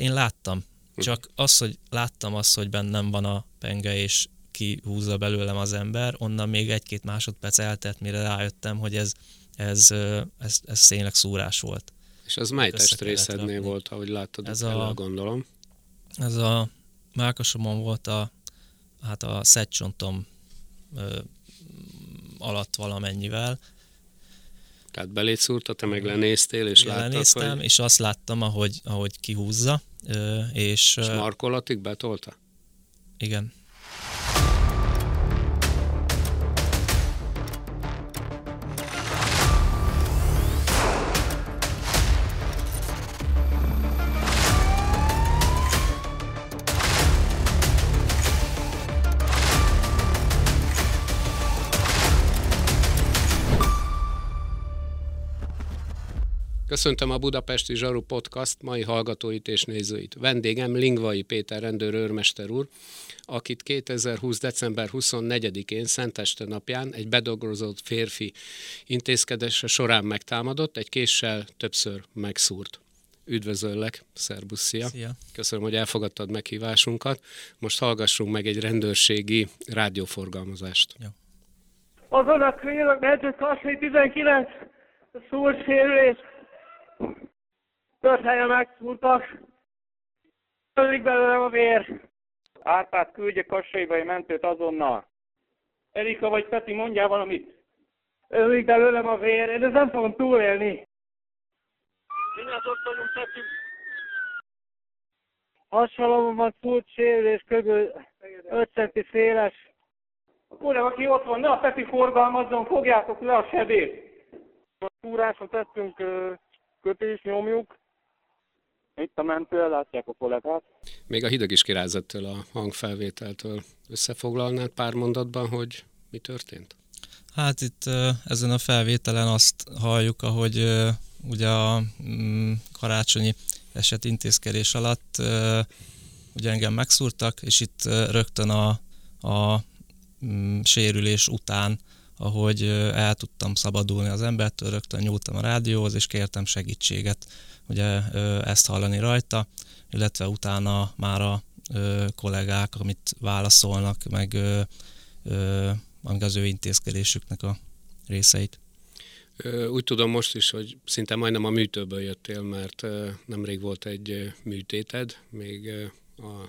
én láttam. Csak az, hogy láttam azt, hogy bennem van a penge, és kihúzza belőlem az ember, onnan még egy-két másodperc eltelt, mire rájöttem, hogy ez, ez, ez, ez tényleg szúrás volt. És az mely testrészednél volt, ahogy láttad, ez a, gondolom? Ez a mákosomon volt a, hát a szedcsontom alatt valamennyivel. Tehát belét szúrta, te meg lenéztél, és láttad, hogy... és azt láttam, ahogy, ahogy kihúzza. És, és markolatig betolta? Igen. Köszöntöm a Budapesti Zsaru Podcast mai hallgatóit és nézőit. Vendégem Lingvai Péter rendőr őrmester úr, akit 2020. december 24-én Szenteste napján egy bedogrozott férfi intézkedése során megtámadott, egy késsel többször megszúrt. Üdvözöllek, szerbusz, szia. szia! Köszönöm, hogy elfogadtad meghívásunkat. Most hallgassunk meg egy rendőrségi rádióforgalmazást. Ja. Azon a mert 19 szúrsérülés Tört helyen megszúrtak. Ölik belőlem a vér. Árpád küldje Kassaibai mentőt azonnal. Erika vagy Peti, mondjál valamit. Ölik belőlem a vér, én ezt nem fogom túlélni. Mindjárt ott vagyunk, Peti. Hasonlóan szúrt sérülés kb. 5 centi széles. Uram, aki ott van, ne a Peti forgalmazzon, fogjátok le a sebét. A szúráson tettünk kötés nyomjuk. Itt a mentő, látják a kollégát. Még a hideg is kirázettől a hangfelvételtől összefoglalnád pár mondatban, hogy mi történt? Hát itt ezen a felvételen azt halljuk, ahogy ugye a mm, karácsonyi eset intézkedés alatt ugye engem megszúrtak, és itt rögtön a, a mm, sérülés után ahogy el tudtam szabadulni az embertől, rögtön nyúltam a rádióhoz, és kértem segítséget, ugye ezt hallani rajta, illetve utána már a kollégák, amit válaszolnak, meg az ő intézkedésüknek a részeit. Úgy tudom most is, hogy szinte majdnem a műtőből jöttél, mert nemrég volt egy műtéted, még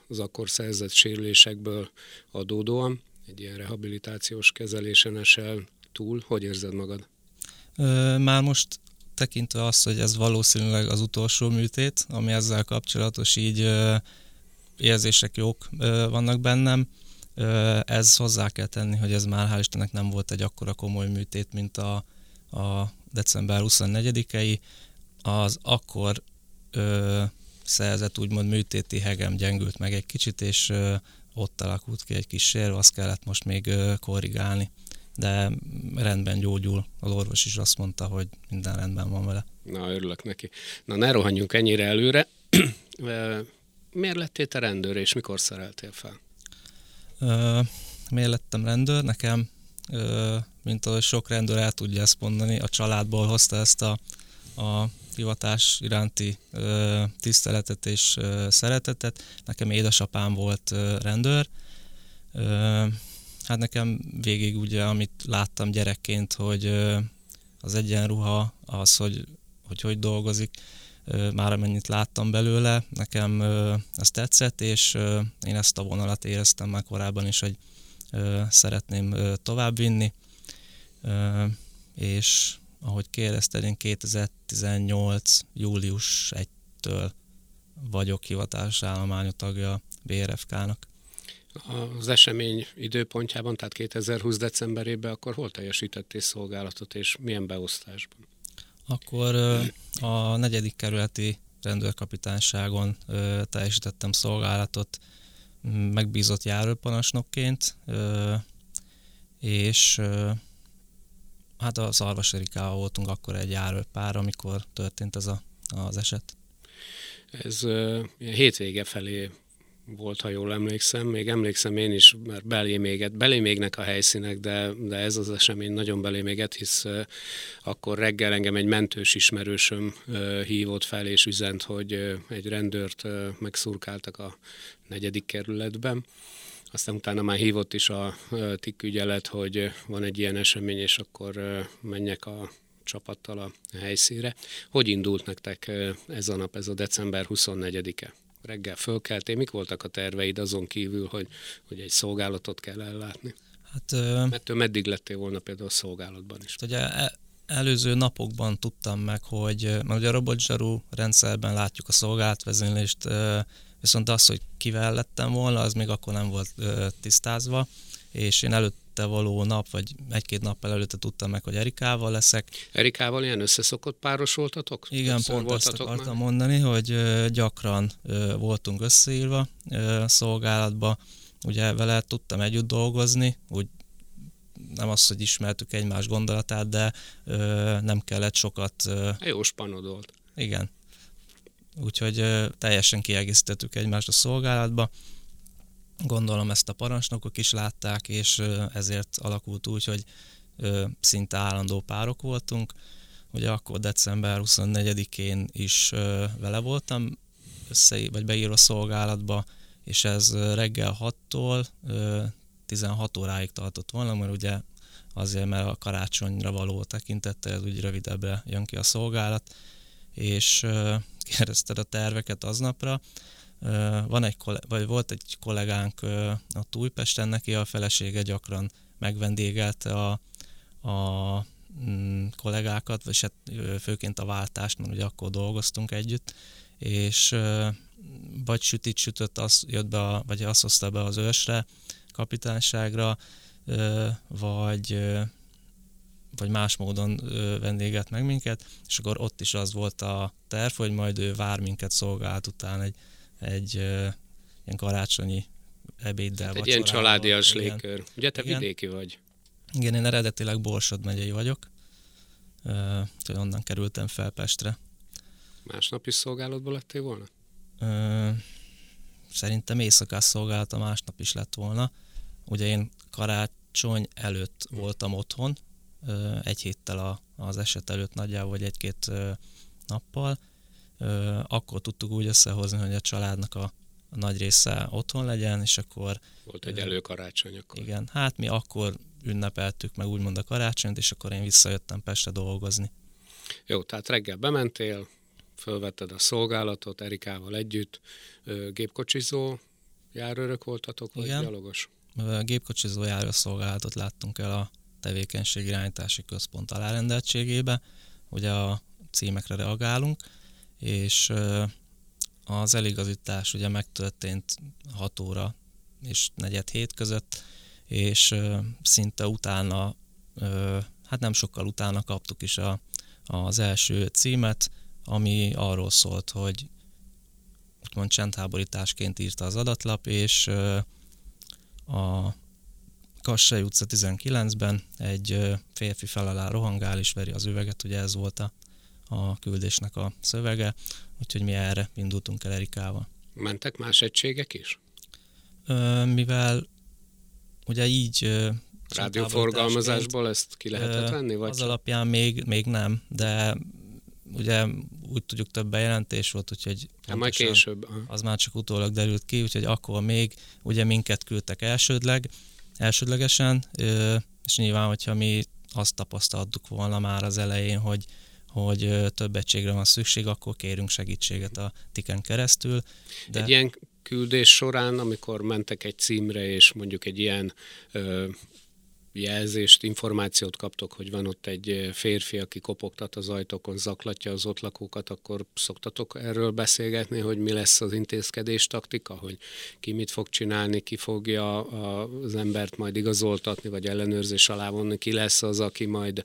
az akkor szerzett sérülésekből adódóan egy ilyen rehabilitációs kezelésen esel túl. Hogy érzed magad? Már most tekintve azt, hogy ez valószínűleg az utolsó műtét, ami ezzel kapcsolatos, így érzések jók vannak bennem. Ez hozzá kell tenni, hogy ez már hál' Istennek nem volt egy akkora komoly műtét, mint a, a december 24-ei. Az akkor ö, szerzett úgymond műtéti hegem gyengült meg egy kicsit, és ö, ott alakult ki egy kis sérv, azt kellett most még korrigálni. De rendben gyógyul, az orvos is azt mondta, hogy minden rendben van vele. Na, örülök neki. Na, ne rohanjunk ennyire előre. Miért lettél te rendőr, és mikor szereltél fel? miért lettem rendőr? Nekem, mint ahogy sok rendőr el tudja ezt mondani, a családból hozta ezt a, a hivatás iránti ö, tiszteletet és ö, szeretetet. Nekem édesapám volt ö, rendőr. Ö, hát nekem végig ugye, amit láttam gyerekként, hogy ö, az egyenruha, az, hogy hogy, hogy dolgozik, ö, már amennyit láttam belőle, nekem ö, ez tetszett, és ö, én ezt a vonalat éreztem már korábban is, hogy ö, szeretném ö, továbbvinni, ö, és ahogy kérdezted, én 2018. július 1-től vagyok hivatalos állományú tagja a BRFK-nak. Az esemény időpontjában, tehát 2020. decemberében, akkor hol teljesítettél szolgálatot, és milyen beosztásban? Akkor a negyedik kerületi rendőrkapitányságon teljesítettem szolgálatot, megbízott járőrpanasnokként, és Hát a Szarvasirikával voltunk akkor egy járőpár, amikor történt ez a, az eset. Ez uh, hétvége felé volt, ha jól emlékszem. Még emlékszem én is, mert belé méget, belé mégnek a helyszínek, de, de ez az esemény nagyon belé méget, hisz uh, akkor reggel engem egy mentős ismerősöm uh, hívott fel és üzent, hogy uh, egy rendőrt megszurkáltak a negyedik kerületben. Aztán utána már hívott is a TIK ügyelet, hogy van egy ilyen esemény, és akkor menjek a csapattal a helyszínre. Hogy indult nektek ez a nap, ez a december 24-e? reggel fölkeltél, mik voltak a terveid azon kívül, hogy, hogy egy szolgálatot kell ellátni? Hát, Mert meddig lettél volna például a szolgálatban is? Ugye e, előző napokban tudtam meg, hogy mert ugye a robotzsarú rendszerben látjuk a szolgálatvezénylést, viszont az, hogy kivel lettem volna, az még akkor nem volt tisztázva, és én előtt előtte való nap, vagy egy-két nappal előtte tudtam meg, hogy Erikával leszek. Erikával ilyen összeszokott párosoltatok? Igen, Többször pont ezt akartam már? mondani, hogy gyakran voltunk összeírva szolgálatba, ugye vele tudtam együtt dolgozni, úgy nem az, hogy ismertük egymás gondolatát, de ö, nem kellett sokat... Ö, Jó spanod volt. Igen. Úgyhogy teljesen kiegészítettük egymást a szolgálatba. Gondolom ezt a parancsnokok is látták, és ezért alakult úgy, hogy szinte állandó párok voltunk. Ugye akkor december 24-én is vele voltam, össze, vagy beírva szolgálatba, és ez reggel 6-tól 16 óráig tartott volna, mert ugye azért, mert a karácsonyra való tekintettel ez úgy rövidebbre jön ki a szolgálat, és kérdezted a terveket aznapra, van egy, vagy volt egy kollégánk a Újpesten, neki a felesége gyakran megvendégelte a, a mm, kollégákat, vagy hát főként a váltást, mert ugye akkor dolgoztunk együtt, és vagy sütit sütött, az jött be, a, vagy azt hozta be az ősre, kapitányságra, vagy vagy más módon vendéget meg minket, és akkor ott is az volt a terv, hogy majd ő vár minket szolgált után egy egy ilyen karácsonyi ebéddel. Hát egy ilyen családias légkör. Ugye te igen. vidéki vagy? Igen, én eredetileg Borsod megyei vagyok, uh, onnan kerültem fel Pestre. Másnap is szolgálatban lettél volna? Uh, szerintem éjszakás szolgálata másnap is lett volna. Ugye én karácsony előtt voltam otthon, egy héttel a, az eset előtt nagyjából, vagy egy-két nappal, akkor tudtuk úgy összehozni, hogy a családnak a, a nagy része otthon legyen, és akkor... Volt egy előkarácsony akkor. Igen, hát mi akkor ünnepeltük meg úgymond a karácsonyt, és akkor én visszajöttem Pestre dolgozni. Jó, tehát reggel bementél, fölvetted a szolgálatot Erikával együtt, gépkocsizó járőrök voltatok, vagy Igen. gyalogos? Gépkocsizó járőszolgálatot láttunk el a tevékenységirányítási központ alárendeltségébe, ugye a címekre reagálunk, és az eligazítás ugye megtörtént 6 óra és negyed hét között, és szinte utána, hát nem sokkal utána kaptuk is a, az első címet, ami arról szólt, hogy úgymond csendháborításként írta az adatlap, és a Kassai utca 19-ben egy férfi fel alá rohangál és veri az üveget, ugye ez volt a a küldésnek a szövege, úgyhogy mi erre indultunk el Erikával. Mentek más egységek is? Ö, mivel ugye így Rádióforgalmazásból ezt ki lehetett venni? Vagy? Az alapján még, még nem, de ugye úgy tudjuk több bejelentés volt, úgyhogy hát majd később. Az már csak utólag derült ki, úgyhogy akkor még ugye minket küldtek elsődleg, elsődlegesen, és nyilván, hogyha mi azt tapasztaltuk volna már az elején, hogy hogy több egységre van szükség, akkor kérünk segítséget a tiken keresztül. De... Egy ilyen küldés során, amikor mentek egy címre, és mondjuk egy ilyen jelzést, információt kaptok, hogy van ott egy férfi, aki kopogtat az ajtókon, zaklatja az ott lakókat, akkor szoktatok erről beszélgetni, hogy mi lesz az intézkedés taktika, hogy ki mit fog csinálni, ki fogja az embert majd igazoltatni, vagy ellenőrzés alá vonni, ki lesz az, aki majd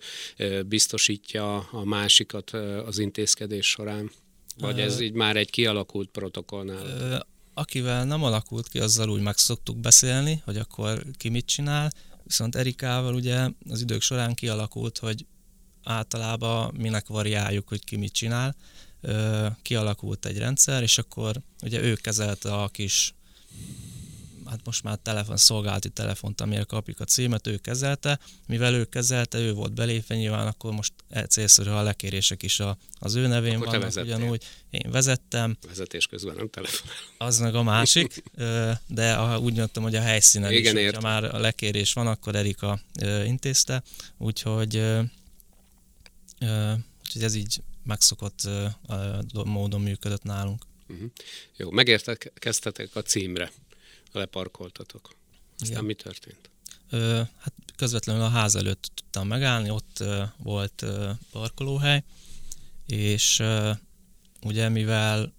biztosítja a másikat az intézkedés során? Vagy ez így már egy kialakult protokollnál? Akivel nem alakult ki, azzal úgy meg szoktuk beszélni, hogy akkor ki mit csinál, Viszont Erikával ugye az idők során kialakult, hogy általában minek variáljuk, hogy ki mit csinál. Kialakult egy rendszer, és akkor ugye ő kezelte a kis hát most már telefon, szolgálati telefont, amire kapjuk a címet, ő kezelte. Mivel ő kezelte, ő volt belépve, nyilván akkor most e célszerű, a lekérések is a, az ő nevén akkor vannak ugyanúgy. Én vezettem. Vezetés közben nem telefon. Az meg a másik, de a, úgy mondtam, hogy a helyszínen Igen, is, ha már a lekérés van, akkor Erika intézte, úgyhogy, úgyhogy ez így megszokott módon működött nálunk. Uh-huh. Jó, megérkeztetek a címre, leparkoltatok. Aztán Igen. mi történt? Ö, hát közvetlenül a ház előtt tudtam megállni, ott ö, volt ö, parkolóhely, és ö, ugye mivel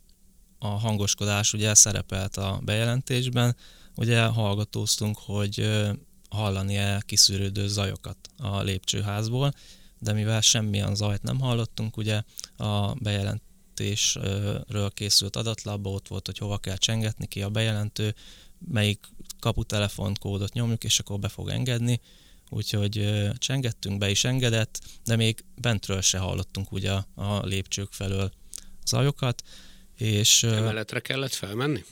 a hangoskodás ugye szerepelt a bejelentésben, ugye hallgatóztunk, hogy ö, hallani-e kiszűrődő zajokat a lépcsőházból, de mivel semmilyen zajt nem hallottunk, ugye a bejelent bejelentésről készült adatlapba, ott volt, hogy hova kell csengetni ki a bejelentő, melyik kaputelefonkódot nyomjuk, és akkor be fog engedni. Úgyhogy csengettünk, be is engedett, de még bentről se hallottunk ugye a, lépcsők felől zajokat. És, Emeletre kellett felmenni?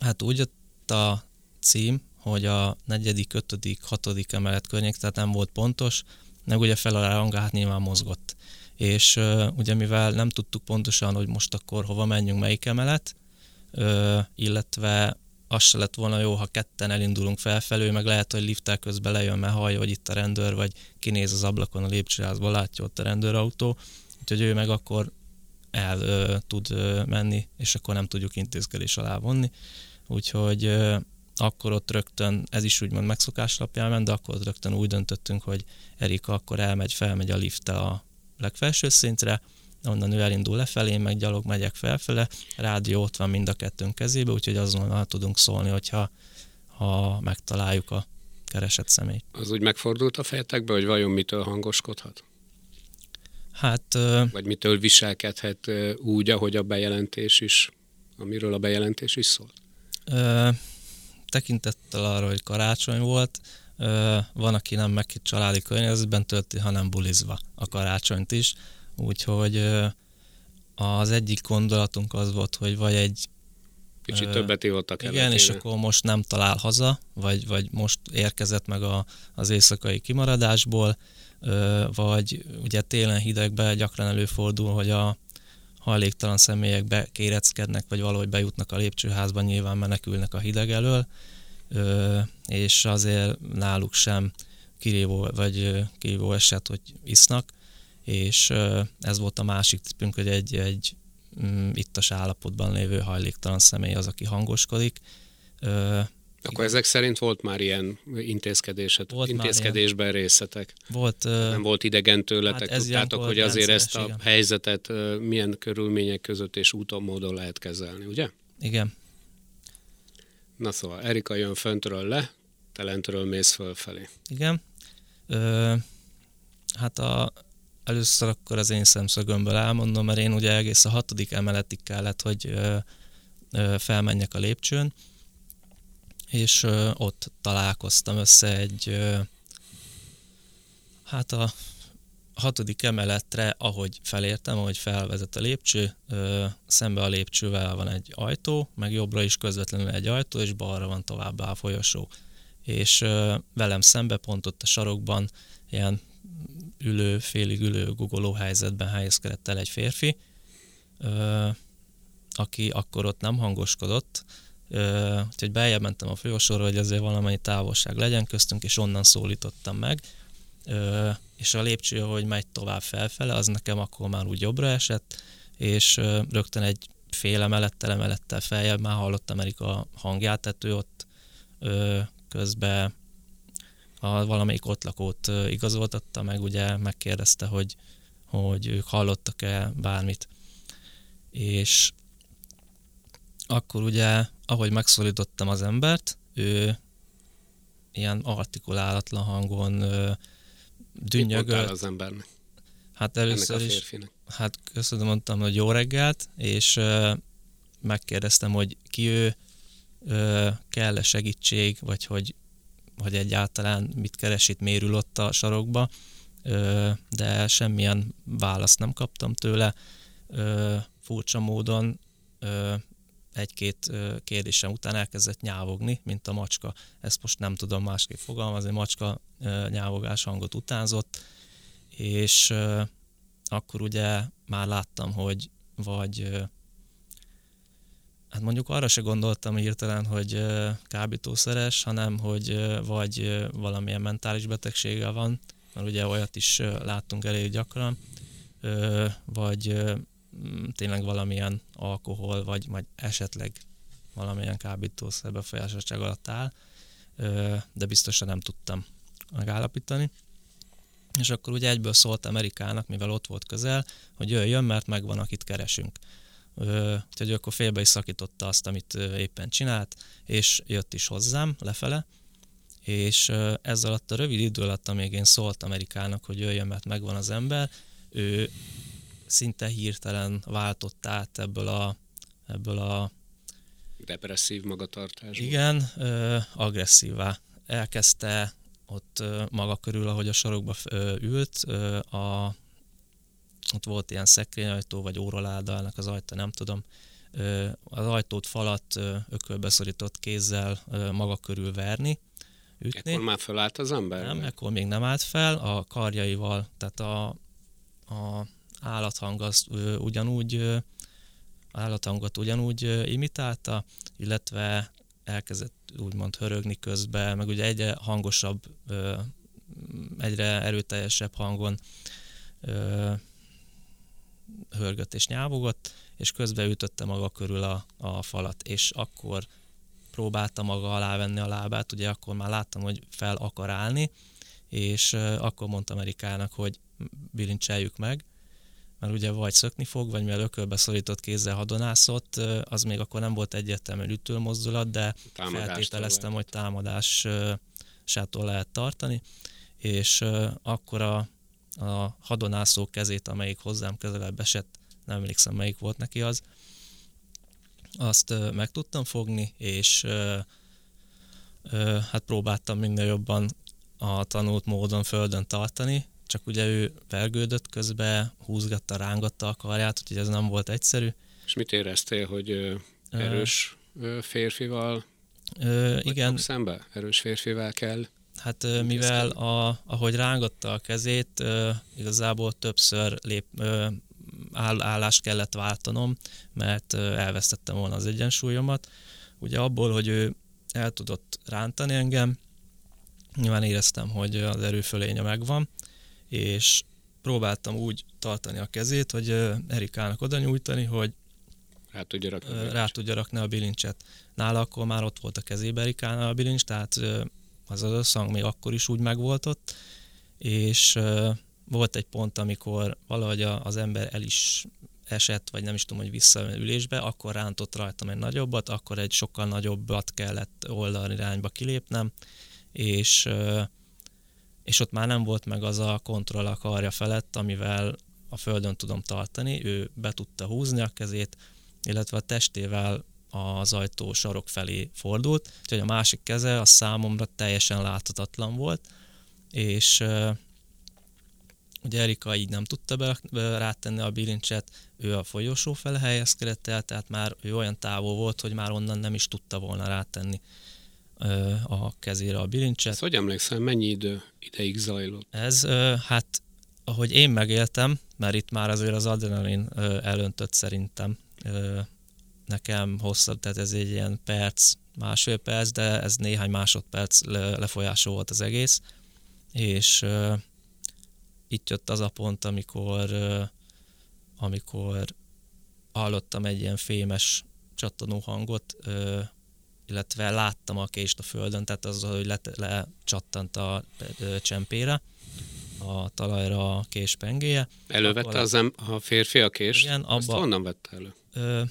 Hát úgy jött a cím, hogy a negyedik, ötödik, hatodik emelet környék, tehát nem volt pontos, meg ugye fel a hát nyilván mozgott és ugye mivel nem tudtuk pontosan, hogy most akkor hova menjünk, melyik emelet, illetve az se lett volna jó, ha ketten elindulunk felfelő, meg lehet, hogy lifttel közben lejön, mert hallja, hogy itt a rendőr, vagy kinéz az ablakon a lépcsőházba, látja ott a rendőrautó, úgyhogy ő meg akkor el uh, tud uh, menni, és akkor nem tudjuk intézkedés alá vonni. Úgyhogy uh, akkor ott rögtön, ez is úgymond megszokás alapján ment, de akkor ott rögtön úgy döntöttünk, hogy Erika akkor elmegy, felmegy a lifttel a legfelső szintre, onnan ő elindul lefelé, meg gyalog megyek felfele, rádió ott van mind a kettőnk kezébe, úgyhogy azonnal tudunk szólni, hogyha ha megtaláljuk a keresett személyt. Az úgy megfordult a fejetekbe, hogy vajon mitől hangoskodhat? Hát... Vagy mitől viselkedhet úgy, ahogy a bejelentés is, amiről a bejelentés is szól? Ö, tekintettel arra, hogy karácsony volt, van, aki nem meg családi környezetben tölti, hanem bulizva a karácsonyt is, úgyhogy az egyik gondolatunk az volt, hogy vagy egy Kicsit ö, többet ívott a Igen, és akkor most nem talál haza, vagy, vagy most érkezett meg a, az éjszakai kimaradásból, ö, vagy ugye télen hidegben gyakran előfordul, hogy a hajléktalan személyek bekéreckednek, vagy valahogy bejutnak a lépcsőházba, nyilván menekülnek a hideg elől, és azért náluk sem kirívó, vagy kirívó eset, hogy isznak, és ez volt a másik tippünk, hogy egy, egy mm, ittas állapotban lévő hajléktalan személy az, aki hangoskodik. Akkor ezek szerint volt már ilyen intézkedéset, volt intézkedésben ilyen. részletek? Volt. Nem volt idegen tőletek, hát tudtátok, hogy azért ezt a igen. helyzetet milyen körülmények között és úton, módon lehet kezelni, ugye? Igen. Na szóval, Erika jön föntről le, te lentről mész fölfelé. Igen. Ö, hát a, először akkor az én szemszögömből elmondom, mert én ugye egész a hatodik emeletig kellett, hogy ö, ö, felmenjek a lépcsőn, és ö, ott találkoztam össze egy, ö, hát a hatodik emeletre, ahogy felértem, ahogy felvezet a lépcső, szembe a lépcsővel van egy ajtó, meg jobbra is közvetlenül egy ajtó, és balra van továbbá a folyosó. És velem szembe pont ott a sarokban ilyen ülő, félig ülő gugoló helyzetben helyezkedett el egy férfi, aki akkor ott nem hangoskodott, ö, úgyhogy beljebb mentem a folyosóra, hogy azért valamennyi távolság legyen köztünk, és onnan szólítottam meg, ö, és a lépcső, hogy megy tovább felfele, az nekem akkor már úgy jobbra esett, és rögtön egy fél emelettel, emelettel feljebb már hallottam Erika hangját, tehát ő ott ö, közben a valamelyik ott lakót igazoltatta meg, ugye megkérdezte, hogy, hogy ők hallottak-e bármit. És akkor ugye, ahogy megszólítottam az embert, ő ilyen artikulálatlan hangon dünnyögölt. az embernek? Hát először is, hát köszönöm, mondtam, hogy jó reggelt, és uh, megkérdeztem, hogy ki ő, uh, kell-e segítség, vagy hogy, hogy egyáltalán mit keres itt, mérül ott a sarokba, uh, de semmilyen választ nem kaptam tőle. Uh, furcsa módon uh, egy-két kérdésem után elkezdett nyávogni, mint a macska. Ezt most nem tudom másképp fogalmazni, macska nyávogás hangot utánzott, és akkor ugye már láttam, hogy vagy hát mondjuk arra se gondoltam hirtelen, hogy kábítószeres, hanem hogy vagy valamilyen mentális betegsége van, mert ugye olyat is láttunk elég gyakran, vagy tényleg valamilyen alkohol, vagy, vagy esetleg valamilyen kábítószer befolyásoltság alatt áll, de biztosan nem tudtam megállapítani. És akkor ugye egyből szólt Amerikának, mivel ott volt közel, hogy jöjjön, mert megvan, akit keresünk. Úgyhogy akkor félbe is szakította azt, amit éppen csinált, és jött is hozzám lefele, és ez alatt a rövid idő alatt, amíg én szólt Amerikának, hogy jöjjön, mert megvan az ember, ő szinte hirtelen váltott át ebből a, ebből a depresszív magatartásból. Igen, agresszívá. Elkezdte ott maga körül, ahogy a sarokba ült, a, ott volt ilyen szekrényajtó, vagy óraláda, ennek az ajta, nem tudom, az ajtót falat ökölbeszorított kézzel maga körül verni, ütni. Ekkor már felállt az ember? Nem, ekkor még nem állt fel, a karjaival, tehát a, a állathang az ugyanúgy állathangot ugyanúgy imitálta, illetve elkezdett úgymond hörögni közben, meg ugye egyre hangosabb, egyre erőteljesebb hangon hörgött és nyávogott, és közben ütötte maga körül a, a falat, és akkor próbálta maga alá venni a lábát, ugye akkor már láttam, hogy fel akar állni, és akkor mondta Amerikának, hogy bilincseljük meg, mert ugye vagy szökni fog, vagy mivel ökölbe szorított kézzel hadonászott, az még akkor nem volt egyértelmű ütőmozdulat, de Támadást feltételeztem, hogy támadás sától lehet tartani, és akkor a, a hadonászó kezét, amelyik hozzám közelebb esett, nem emlékszem melyik volt neki az, azt meg tudtam fogni, és hát próbáltam minél jobban a tanult módon földön tartani, csak ugye ő vergődött közben, húzgatta, rángatta a karját, úgyhogy ez nem volt egyszerű. És mit éreztél, hogy erős férfival ö, igen. szembe? Erős férfival kell? Hát mivel a, ahogy rángatta a kezét, igazából többször lép, áll, állást kellett váltanom, mert elvesztettem volna az egyensúlyomat. Ugye abból, hogy ő el tudott rántani engem, nyilván éreztem, hogy az erőfölénye megvan, és próbáltam úgy tartani a kezét, hogy Erikának oda nyújtani, hogy rá tudja rakni, a, rá tudja rakni a bilincset. Nála akkor már ott volt a kezébe Erikánál a bilincs, tehát az az összhang még akkor is úgy megvolt ott, és volt egy pont, amikor valahogy az ember el is esett, vagy nem is tudom, hogy visszaülésbe, akkor rántott rajtam egy nagyobbat, akkor egy sokkal nagyobbat kellett oldalirányba kilépnem, és és ott már nem volt meg az a kontroll a karja felett, amivel a földön tudom tartani, ő be tudta húzni a kezét, illetve a testével az ajtó sarok felé fordult, úgyhogy a másik keze a számomra teljesen láthatatlan volt, és uh, ugye Erika így nem tudta be, be rátenni a bilincset, ő a folyosó fele helyezkedett el, tehát már ő olyan távol volt, hogy már onnan nem is tudta volna rátenni a kezére a bilincset. Ezt hogy emlékszem, mennyi idő ideig zajlott? Ez, hát ahogy én megéltem, mert itt már azért az adrenalin elöntött szerintem nekem hosszabb, tehát ez egy ilyen perc, másfél perc, de ez néhány másodperc lefolyásó volt az egész, és itt jött az a pont, amikor, amikor hallottam egy ilyen fémes csattanó hangot, illetve láttam a kést a földön, tehát az, hogy lecsattant le a csempére, a talajra a kés pengéje. Elővette az em- a férfi a kést? Igen, abba, Ezt honnan vette elő? Ö,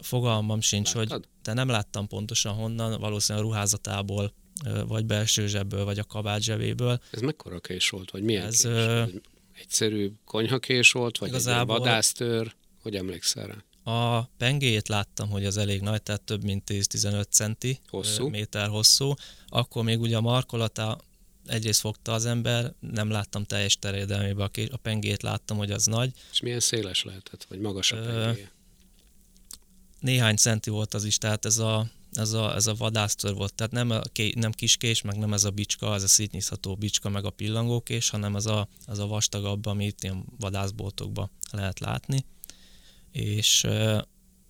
fogalmam sincs, Láttad? hogy de nem láttam pontosan honnan, valószínűleg a ruházatából, vagy belső zsebből, vagy a kabát zsebéből. Ez mekkora kés volt, vagy milyen Ez, kés? Ö, Egyszerű konyhakés volt, vagy igazából, egy vadásztőr? Hogy emlékszel rá? A pengéjét láttam, hogy az elég nagy, tehát több mint 10-15 centi hosszú. méter hosszú. Akkor még ugye a markolata egyrészt fogta az ember, nem láttam teljes terjedelmébe a, a pengét, láttam, hogy az nagy. És milyen széles lehetett, vagy magas a pengéje? néhány centi volt az is, tehát ez a, ez a, ez a vadásztör volt, tehát nem, a, nem kiskés, meg nem ez a bicska, ez a szétnyitható bicska, meg a pillangókés, hanem az a, az a vastagabb, amit ilyen vadászboltokban lehet látni. És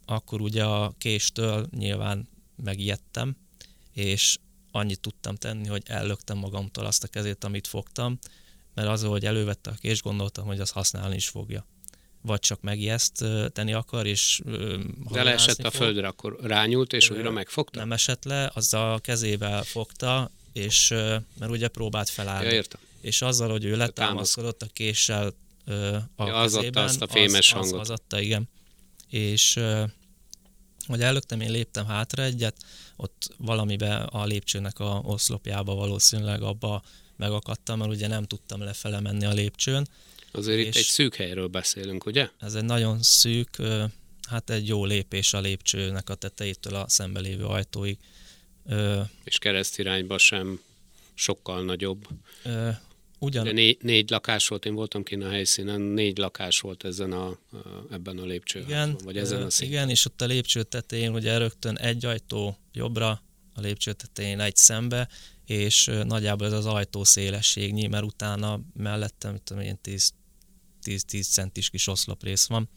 akkor ugye a késtől nyilván megijedtem, és annyit tudtam tenni, hogy ellöktem magamtól azt a kezét, amit fogtam, mert az, hogy elővette a kés, gondoltam, hogy az használni is fogja. Vagy csak tenni akar, és De leesett a földre, akkor rányult, és újra megfogta? Nem esett le, az a kezével fogta, és mert ugye próbált felállni. Ja, értem. És azzal, hogy ő letámaszkodott a késsel a ja, az kezében, adta azt a fémes az, hangot. Az, az adta, igen. És hogy előttem, én léptem hátra egyet, ott valamibe a lépcsőnek a oszlopjába valószínűleg abba megakadtam, mert ugye nem tudtam lefele menni a lépcsőn. Azért itt egy szűk helyről beszélünk, ugye? Ez egy nagyon szűk, hát egy jó lépés a lépcsőnek a tetejétől a szembelévő ajtóig. És keresztirányba sem sokkal nagyobb. Ugyan... De négy, lakás volt, én voltam kint a helyszínen, négy lakás volt ezen a, ebben a lépcsőházban, vagy ezen a szinten. Igen, és ott a lépcső tetején ugye rögtön egy ajtó jobbra, a lépcső tetején egy szembe, és nagyjából ez az ajtó szélességnyi, mert utána mellettem, mit tudom én, 10-10 centis kis oszloprész van.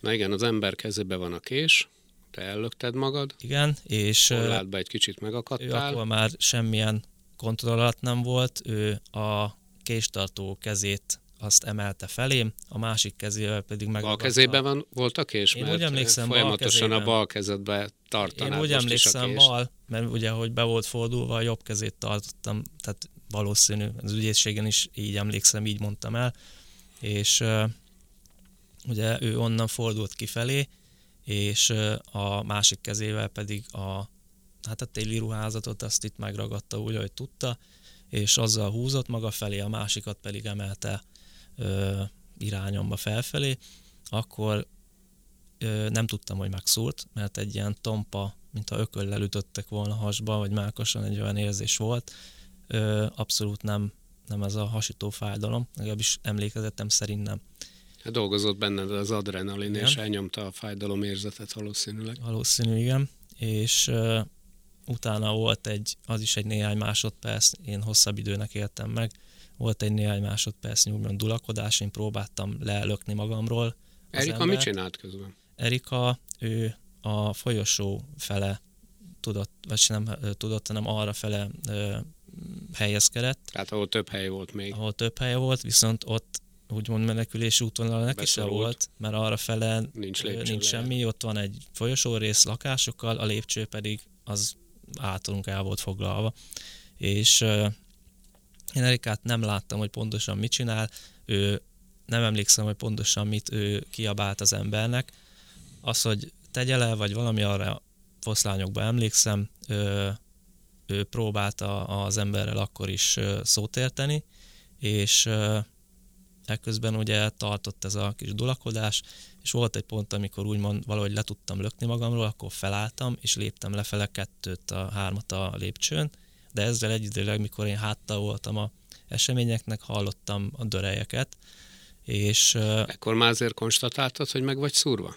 Na igen, az ember kezébe van a kés, te ellökted magad. Igen, és... Korlátba egy kicsit megakadtál. Ő akkor már semmilyen kontroll alatt nem volt, ő a késtartó kezét azt emelte felém, a másik kezével pedig meg. Bal kezében van, volt a kés? Én úgy emlékszem, folyamatosan bal a bal kezedbe tartanád Én úgy emlékszem bal, mert ugye, hogy be volt fordulva, a jobb kezét tartottam, tehát valószínű, az ügyészségen is így emlékszem, így mondtam el, és uh, ugye ő onnan fordult kifelé, és uh, a másik kezével pedig a hát a téli ruházatot azt itt megragadta úgy, hogy tudta, és azzal húzott maga felé, a másikat pedig emelte ö, irányomba felfelé, akkor ö, nem tudtam, hogy megszúrt, mert egy ilyen tompa, mint ha ököllel ütöttek volna hasba, vagy mákosan egy olyan érzés volt, ö, abszolút nem, nem ez a hasító fájdalom, legalábbis emlékezetem szerint nem. Hát dolgozott benned az adrenalin, igen. és elnyomta a fájdalom érzetet valószínűleg. Valószínű, igen. És utána volt egy, az is egy néhány másodperc, én hosszabb időnek éltem meg, volt egy néhány másodperc nyugban dulakodás, én próbáltam lelökni magamról. Erika ember. mit csinált közben? Erika, ő a folyosó fele tudott, vagy nem tudott, hanem arra fele ö, helyezkedett. Tehát ahol több hely volt még. Ahol több hely volt, viszont ott úgymond menekülési útvonal neki se volt, mert arra fele nincs, nincs semmi, ott van egy folyosó rész lakásokkal, a lépcső pedig az általunk el volt foglalva. És én Erikát nem láttam, hogy pontosan mit csinál, ő nem emlékszem, hogy pontosan mit ő kiabált az embernek. Az, hogy tegye le, vagy valami arra foszlányokba emlékszem, ő, ő próbálta az emberrel akkor is szót érteni, és ekközben ugye tartott ez a kis dulakodás, és volt egy pont, amikor úgymond valahogy le tudtam lökni magamról, akkor felálltam, és léptem lefele kettőt, a hármat a lépcsőn, de ezzel egyidőleg, mikor én háttal voltam a eseményeknek, hallottam a dörejeket, és... Ekkor már azért konstatáltad, hogy meg vagy szúrva?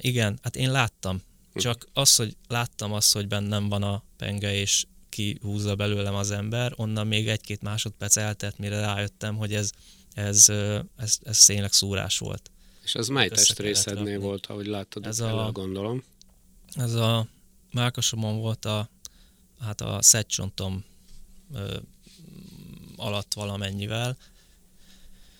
Igen, hát én láttam. Hm. Csak az, hogy láttam azt, hogy bennem van a penge, és kihúzza belőlem az ember, onnan még egy-két másodperc eltelt, mire rájöttem, hogy ez, ez, ez, ez tényleg szúrás volt. És az mely testrészednél volt, ahogy láttad, ez a, gondolom? Ez a melkasomon volt a, hát a szedcsontom ö, alatt valamennyivel.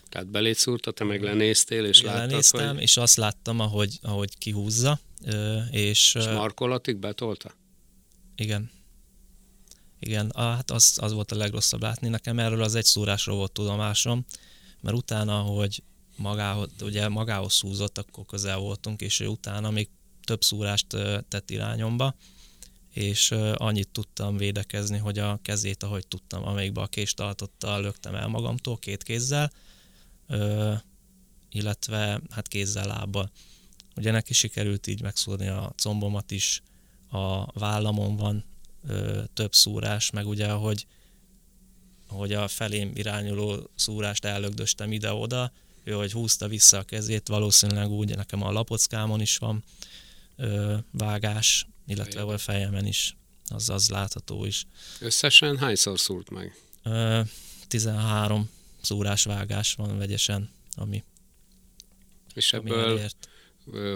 Tehát belét szúrta, te meg lenéztél, és láttad, lenéztem, hogy... és azt láttam, ahogy, ahogy kihúzza. Ö, és, és markolatig betolta? Igen. Igen, hát az, az volt a legrosszabb látni. Nekem erről az egy szúrásról volt tudomásom, mert utána, hogy magához, ugye magához húzott, akkor közel voltunk, és utána még több szúrást tett irányomba, és annyit tudtam védekezni, hogy a kezét, ahogy tudtam, amelyikbe a kést tartotta, löktem el magamtól két kézzel, illetve hát kézzel lábbal. Ugye neki sikerült így megszúrni a combomat is, a vállamon van több szúrás, meg ugye, hogy, hogy a felém irányuló szúrást ellögdöstem ide-oda, ő hogy húzta vissza a kezét, valószínűleg úgy nekem a lapockámon is van, ö, vágás, illetve a fejemen is, az az látható is. Összesen hányszor szúrt meg? Ö, 13 szúrás vágás van vegyesen, ami És ebből,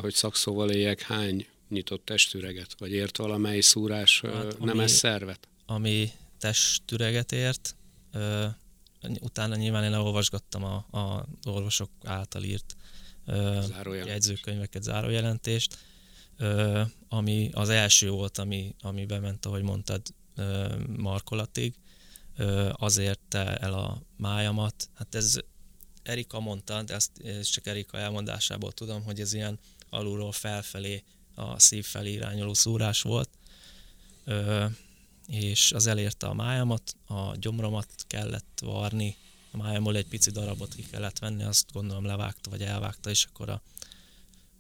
hogy szakszóval éljek, hány nyitott testüreget, vagy ért valamely szúrás hát, nem ez szervet? Ami testüreget ért, ö, utána nyilván én elolvasgattam a, a orvosok által írt ö, jegyzőkönyveket, zárójelentést, ö, ami az első volt, ami, ami bement, ahogy mondtad, ö, markolatig, ö, azért el a májamat. Hát ez Erika mondta, de ezt, ezt csak Erika elmondásából tudom, hogy ez ilyen alulról felfelé, a szív felé irányuló szúrás volt, ö, és az elérte a májamat, a gyomromat kellett varni, a májamból egy pici darabot ki kellett venni, azt gondolom levágta, vagy elvágta, és akkor a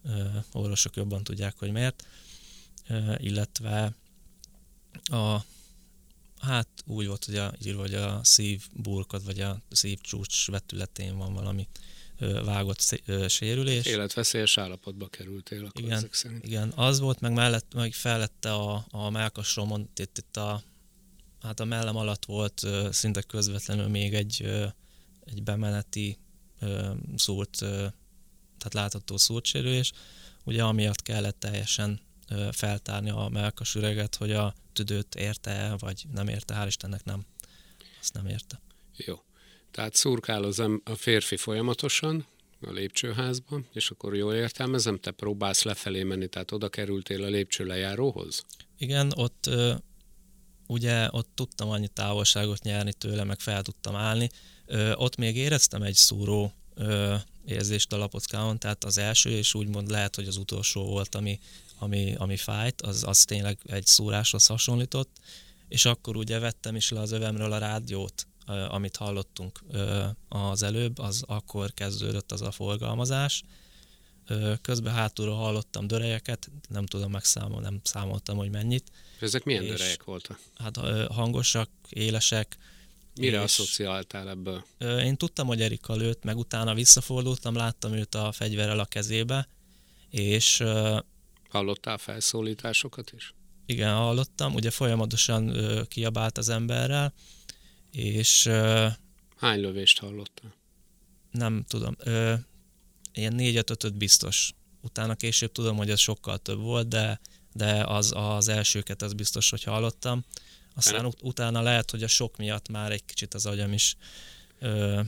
ö, orvosok jobban tudják, hogy miért. Ö, illetve a hát úgy volt, hogy a, írva, hogy a szívburkod, vagy a szívcsúcs vetületén van valami vágott sérülés. Életveszélyes állapotba kerültél akkor igen, ezek szerint. Igen, az volt, meg, mellett, meg fellette a, a melkasomon, itt, itt a, hát a mellem alatt volt szinte közvetlenül még egy, egy bemeneti szúrt, tehát látható szúrtsérülés, ugye amiatt kellett teljesen feltárni a melkas üreget, hogy a tüdőt érte el, vagy nem érte, hál' Istennek nem. Azt nem érte. Jó. Tehát szurkál az a férfi folyamatosan a lépcsőházban, és akkor jól értelmezem, te próbálsz lefelé menni, tehát oda kerültél a lépcső lejáróhoz? Igen, ott ugye ott tudtam annyi távolságot nyerni tőle, meg fel tudtam állni. Ott még éreztem egy szúró érzést a lapockáon, tehát az első, és úgymond lehet, hogy az utolsó volt, ami, ami, ami fájt, az, az tényleg egy szúráshoz hasonlított, és akkor ugye vettem is le az övemről a rádiót, amit hallottunk az előbb, az akkor kezdődött az a forgalmazás. Közben hátulról hallottam dörejeket, nem tudom megszámolni, nem számoltam, hogy mennyit. Ezek milyen és, dörejek voltak? Hát hangosak, élesek. Mire és, asszociáltál ebből? Én tudtam, hogy Erika lőtt, meg utána visszafordultam, láttam őt a fegyverrel a kezébe, és... Hallottál felszólításokat is? Igen, hallottam, ugye folyamatosan kiabált az emberrel, és... Hány lövést hallottál? Nem tudom. Ö, ilyen négyet, ötöt biztos. Utána később tudom, hogy ez sokkal több volt, de, de az, az elsőket az biztos, hogy hallottam. Aztán ut- utána lehet, hogy a sok miatt már egy kicsit az agyam is ö,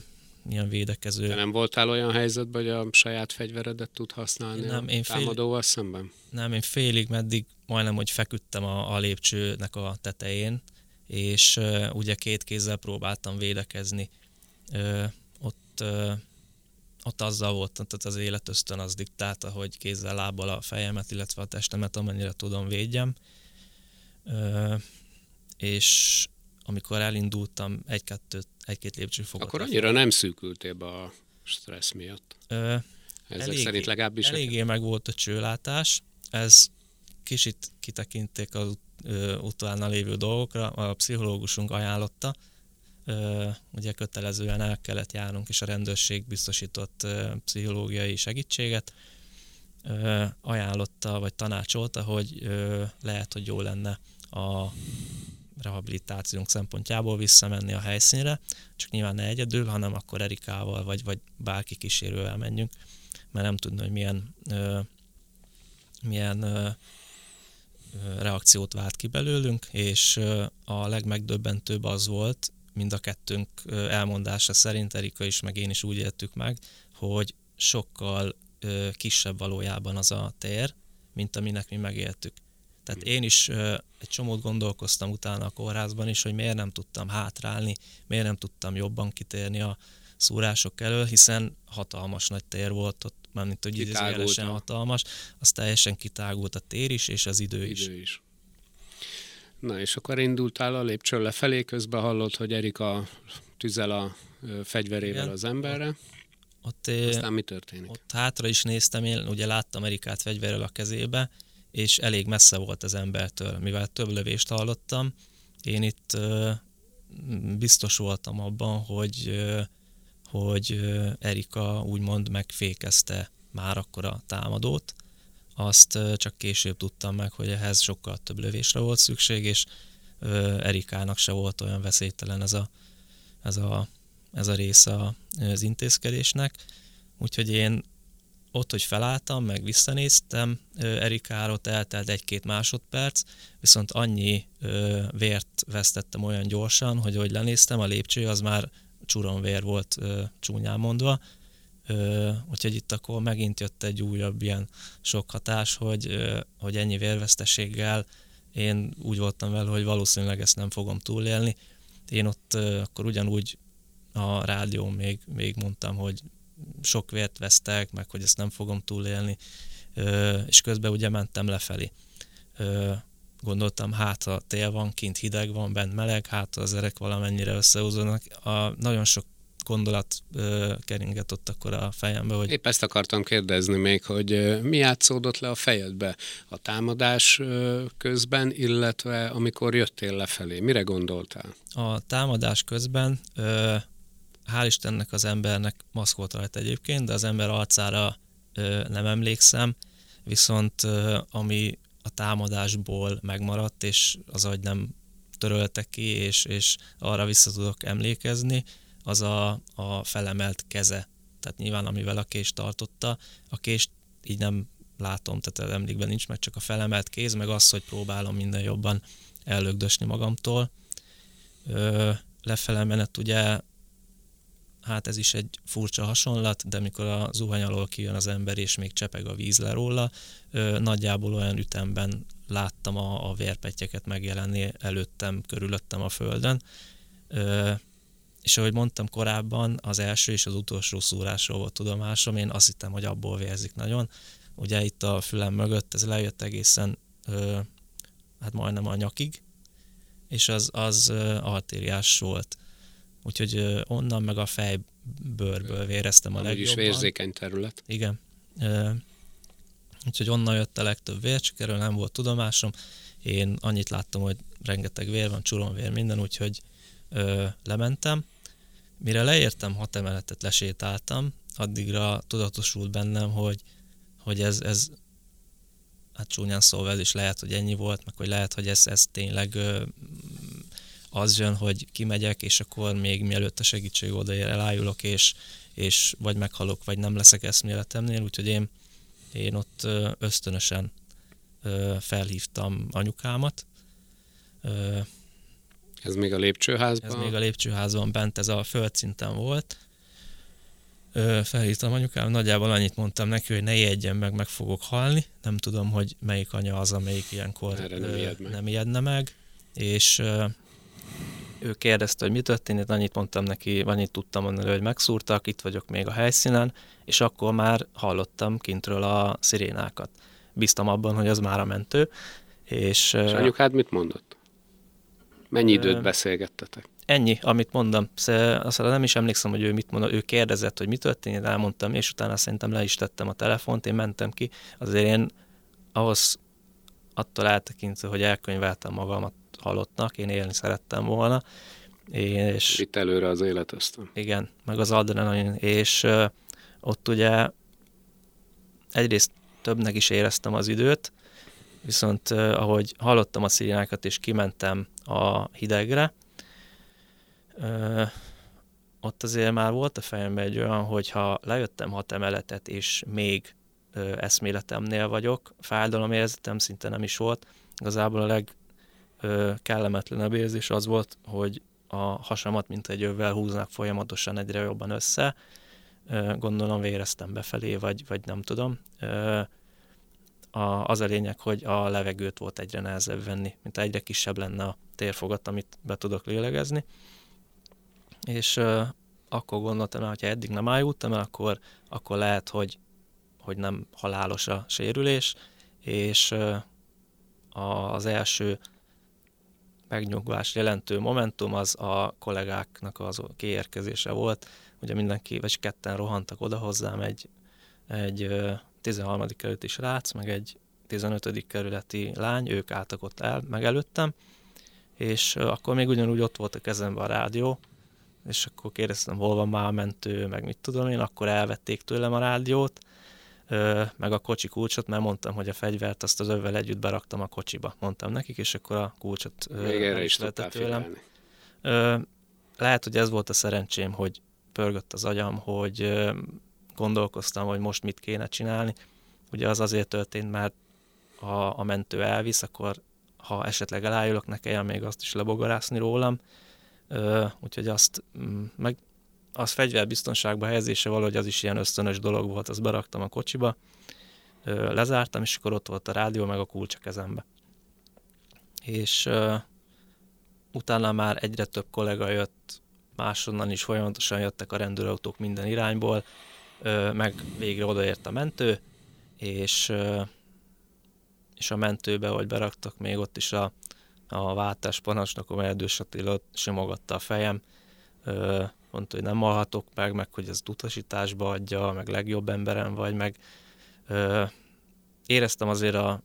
ilyen védekező. De nem voltál olyan helyzetben, hogy a saját fegyveredet tud használni nem, a én támadóval fél... szemben? Nem, én félig meddig majdnem, hogy feküdtem a, a lépcsőnek a tetején, és ugye két kézzel próbáltam védekezni. Ott, ott azzal volt, tehát az életösztön az diktálta, hogy kézzel, lábbal a fejemet, illetve a testemet, amennyire tudom, védjem. És amikor elindultam egy-kettőt, egy-két lépcsőfokot. Akkor annyira nem szűkültél be a stressz miatt. Ö, Ezek eléggé, szerint legalábbis. Eléggé meg volt a csőlátás. Ez kicsit kitekinték az utána lévő dolgokra, a pszichológusunk ajánlotta, ugye kötelezően el kellett járnunk, és a rendőrség biztosított pszichológiai segítséget, ajánlotta, vagy tanácsolta, hogy lehet, hogy jó lenne a rehabilitációnk szempontjából visszamenni a helyszínre, csak nyilván ne egyedül, hanem akkor Erikával, vagy, vagy bárki kísérővel menjünk, mert nem tudni, hogy milyen, milyen reakciót vált ki belőlünk, és a legmegdöbbentőbb az volt, mind a kettőnk elmondása szerint, Erika is, meg én is úgy éltük meg, hogy sokkal kisebb valójában az a tér, mint aminek mi megéltük. Tehát én is egy csomót gondolkoztam utána a kórházban is, hogy miért nem tudtam hátrálni, miért nem tudtam jobban kitérni a szúrások elől, hiszen hatalmas nagy tér volt ott, mármint hogy idézőjelesen hatalmas, az teljesen kitágult a tér is, és az idő, idő is. is. Na és akkor indultál a lépcső lefelé, közben hallott, hogy Erika tüzel a fegyverével Igen. az emberre. Ott, Aztán mi történik? Ott hátra is néztem, én ugye láttam Erikát fegyverrel a kezébe, és elég messze volt az embertől, mivel több lövést hallottam. Én itt biztos voltam abban, hogy hogy Erika úgymond megfékezte már akkor a támadót, azt csak később tudtam meg, hogy ehhez sokkal több lövésre volt szükség, és Erikának se volt olyan veszélytelen ez a, ez a, ez a része az intézkedésnek. Úgyhogy én ott, hogy felálltam, meg visszanéztem, Erikáról eltelt egy-két másodperc, viszont annyi vért vesztettem olyan gyorsan, hogy ahogy lenéztem, a lépcső az már csuronvér volt csúnyán mondva, úgyhogy itt akkor megint jött egy újabb ilyen sok hatás, hogy, hogy ennyi vérveszteséggel én úgy voltam vele, hogy valószínűleg ezt nem fogom túlélni. Én ott akkor ugyanúgy a rádión még, még mondtam, hogy sok vért vesztek, meg hogy ezt nem fogom túlélni, és közben ugye mentem lefelé. Gondoltam, hát a tél van, kint hideg van, bent meleg, hát az erek valamennyire összehúzódnak. A, nagyon sok gondolat ö, keringett ott akkor a fejembe. Hogy... Épp ezt akartam kérdezni még, hogy mi játszódott le a fejedbe a támadás közben, illetve amikor jöttél lefelé. Mire gondoltál? A támadás közben ö, hál' Istennek az embernek maszk volt rajta egyébként, de az ember arcára ö, nem emlékszem, viszont ö, ami a támadásból megmaradt, és az, hogy nem töröltek ki, és, és arra vissza tudok emlékezni, az a, a felemelt keze. Tehát nyilván amivel a kést tartotta, a kést így nem látom, tehát emlékben nincs meg, csak a felemelt kéz, meg az, hogy próbálom minden jobban ellögdösni magamtól. Ö, lefele menet ugye hát ez is egy furcsa hasonlat, de mikor a zuhany alól kijön az ember, és még csepeg a víz le róla, nagyjából olyan ütemben láttam a, a vérpetyeket megjelenni előttem, körülöttem a földön. És ahogy mondtam korábban, az első és az utolsó szúrásról volt tudomásom, én azt hittem, hogy abból vérzik nagyon. Ugye itt a fülem mögött ez lejött egészen, hát majdnem a nyakig, és az, az artériás volt úgyhogy onnan meg a fejbőrből véreztem a Amúgy legjobban. is érzékeny terület. Igen. Úgyhogy onnan jött a legtöbb vér, csak erről nem volt tudomásom. Én annyit láttam, hogy rengeteg vér van, csuronvér, minden, úgyhogy ö, lementem. Mire leértem, hat emeletet lesétáltam, addigra tudatosult bennem, hogy, hogy ez, ez hát csúnyán szóval is lehet, hogy ennyi volt, meg hogy lehet, hogy ez, ez tényleg ö, az jön, hogy kimegyek, és akkor még mielőtt a segítség odaér, elájulok, és, és vagy meghalok, vagy nem leszek eszméletemnél, úgyhogy én, én ott ösztönösen felhívtam anyukámat. Ez még a lépcsőházban? Ez még a lépcsőházban bent, ez a földszinten volt. Felhívtam anyukám, nagyjából annyit mondtam neki, hogy ne ijedjen meg, meg fogok halni. Nem tudom, hogy melyik anya az, amelyik ilyenkor Erre nem, ijed meg. nem ijedne meg. És ő kérdezte, hogy mi történt, annyit mondtam neki, annyit tudtam mondani, hogy megszúrtak, itt vagyok még a helyszínen, és akkor már hallottam kintről a szirénákat. Bíztam abban, hogy az már a mentő. És, és anyukád mit mondott? Mennyi időt beszélgettetek? Ennyi, amit mondom. Azt nem is emlékszem, hogy ő mit mondott. Ő kérdezett, hogy mi történt, én elmondtam, és utána szerintem le is tettem a telefont, én mentem ki. Azért én ahhoz attól eltekintve, hogy elkönyveltem magamat halottnak, én élni szerettem volna. És, Itt előre az élet ösztön. Igen, meg az adrenalin, és uh, ott ugye egyrészt többnek is éreztem az időt, viszont uh, ahogy hallottam a szirénákat és kimentem a hidegre, uh, ott azért már volt a fejemben egy olyan, hogy ha lejöttem hat emeletet, és még ö, eszméletemnél vagyok, fájdalomérzetem szinte nem is volt. Igazából a leg, kellemetlenebb érzés az volt, hogy a hasamat mint egy övvel húznak folyamatosan egyre jobban össze. Gondolom véreztem befelé, vagy, vagy nem tudom. Az a lényeg, hogy a levegőt volt egyre nehezebb venni, mint egyre kisebb lenne a térfogat, amit be tudok lélegezni. És akkor gondoltam, hogy ha eddig nem ájultam el, akkor, akkor lehet, hogy, hogy nem halálos a sérülés, és az első megnyugvás jelentő momentum az a kollégáknak az kiérkezése volt. Ugye mindenki, vagy ketten rohantak oda hozzám, egy, egy 13. kerületi srác, meg egy 15. kerületi lány, ők álltak ott el, meg előttem, és akkor még ugyanúgy ott volt a kezemben a rádió, és akkor kérdeztem, hol van már a mentő, meg mit tudom én, akkor elvették tőlem a rádiót, meg a kocsi kulcsot, mert mondtam, hogy a fegyvert azt az övvel együtt beraktam a kocsiba. Mondtam nekik, és akkor a kulcsot Még erre is tudtál tőlem. Lehet, hogy ez volt a szerencsém, hogy pörgött az agyam, hogy gondolkoztam, hogy most mit kéne csinálni. Ugye az azért történt, mert ha a mentő elvisz, akkor ha esetleg elájulok, ne kelljen még azt is lebogarászni rólam. Úgyhogy azt mm, meg az fegyverbiztonságba helyezése valahogy az is ilyen ösztönös dolog volt, azt beraktam a kocsiba, lezártam, és akkor ott volt a rádió, meg a kulcs a kezembe. És utána már egyre több kollega jött, másonnan is folyamatosan jöttek a rendőrautók minden irányból, meg végre odaért a mentő, és, és a mentőbe, hogy beraktak még ott is a, a váltás parancsnokom Erdős Attila simogatta a fejem, mondta, hogy nem alhatok meg, meg hogy ez utasításba adja, meg legjobb emberem vagy, meg ö, éreztem azért a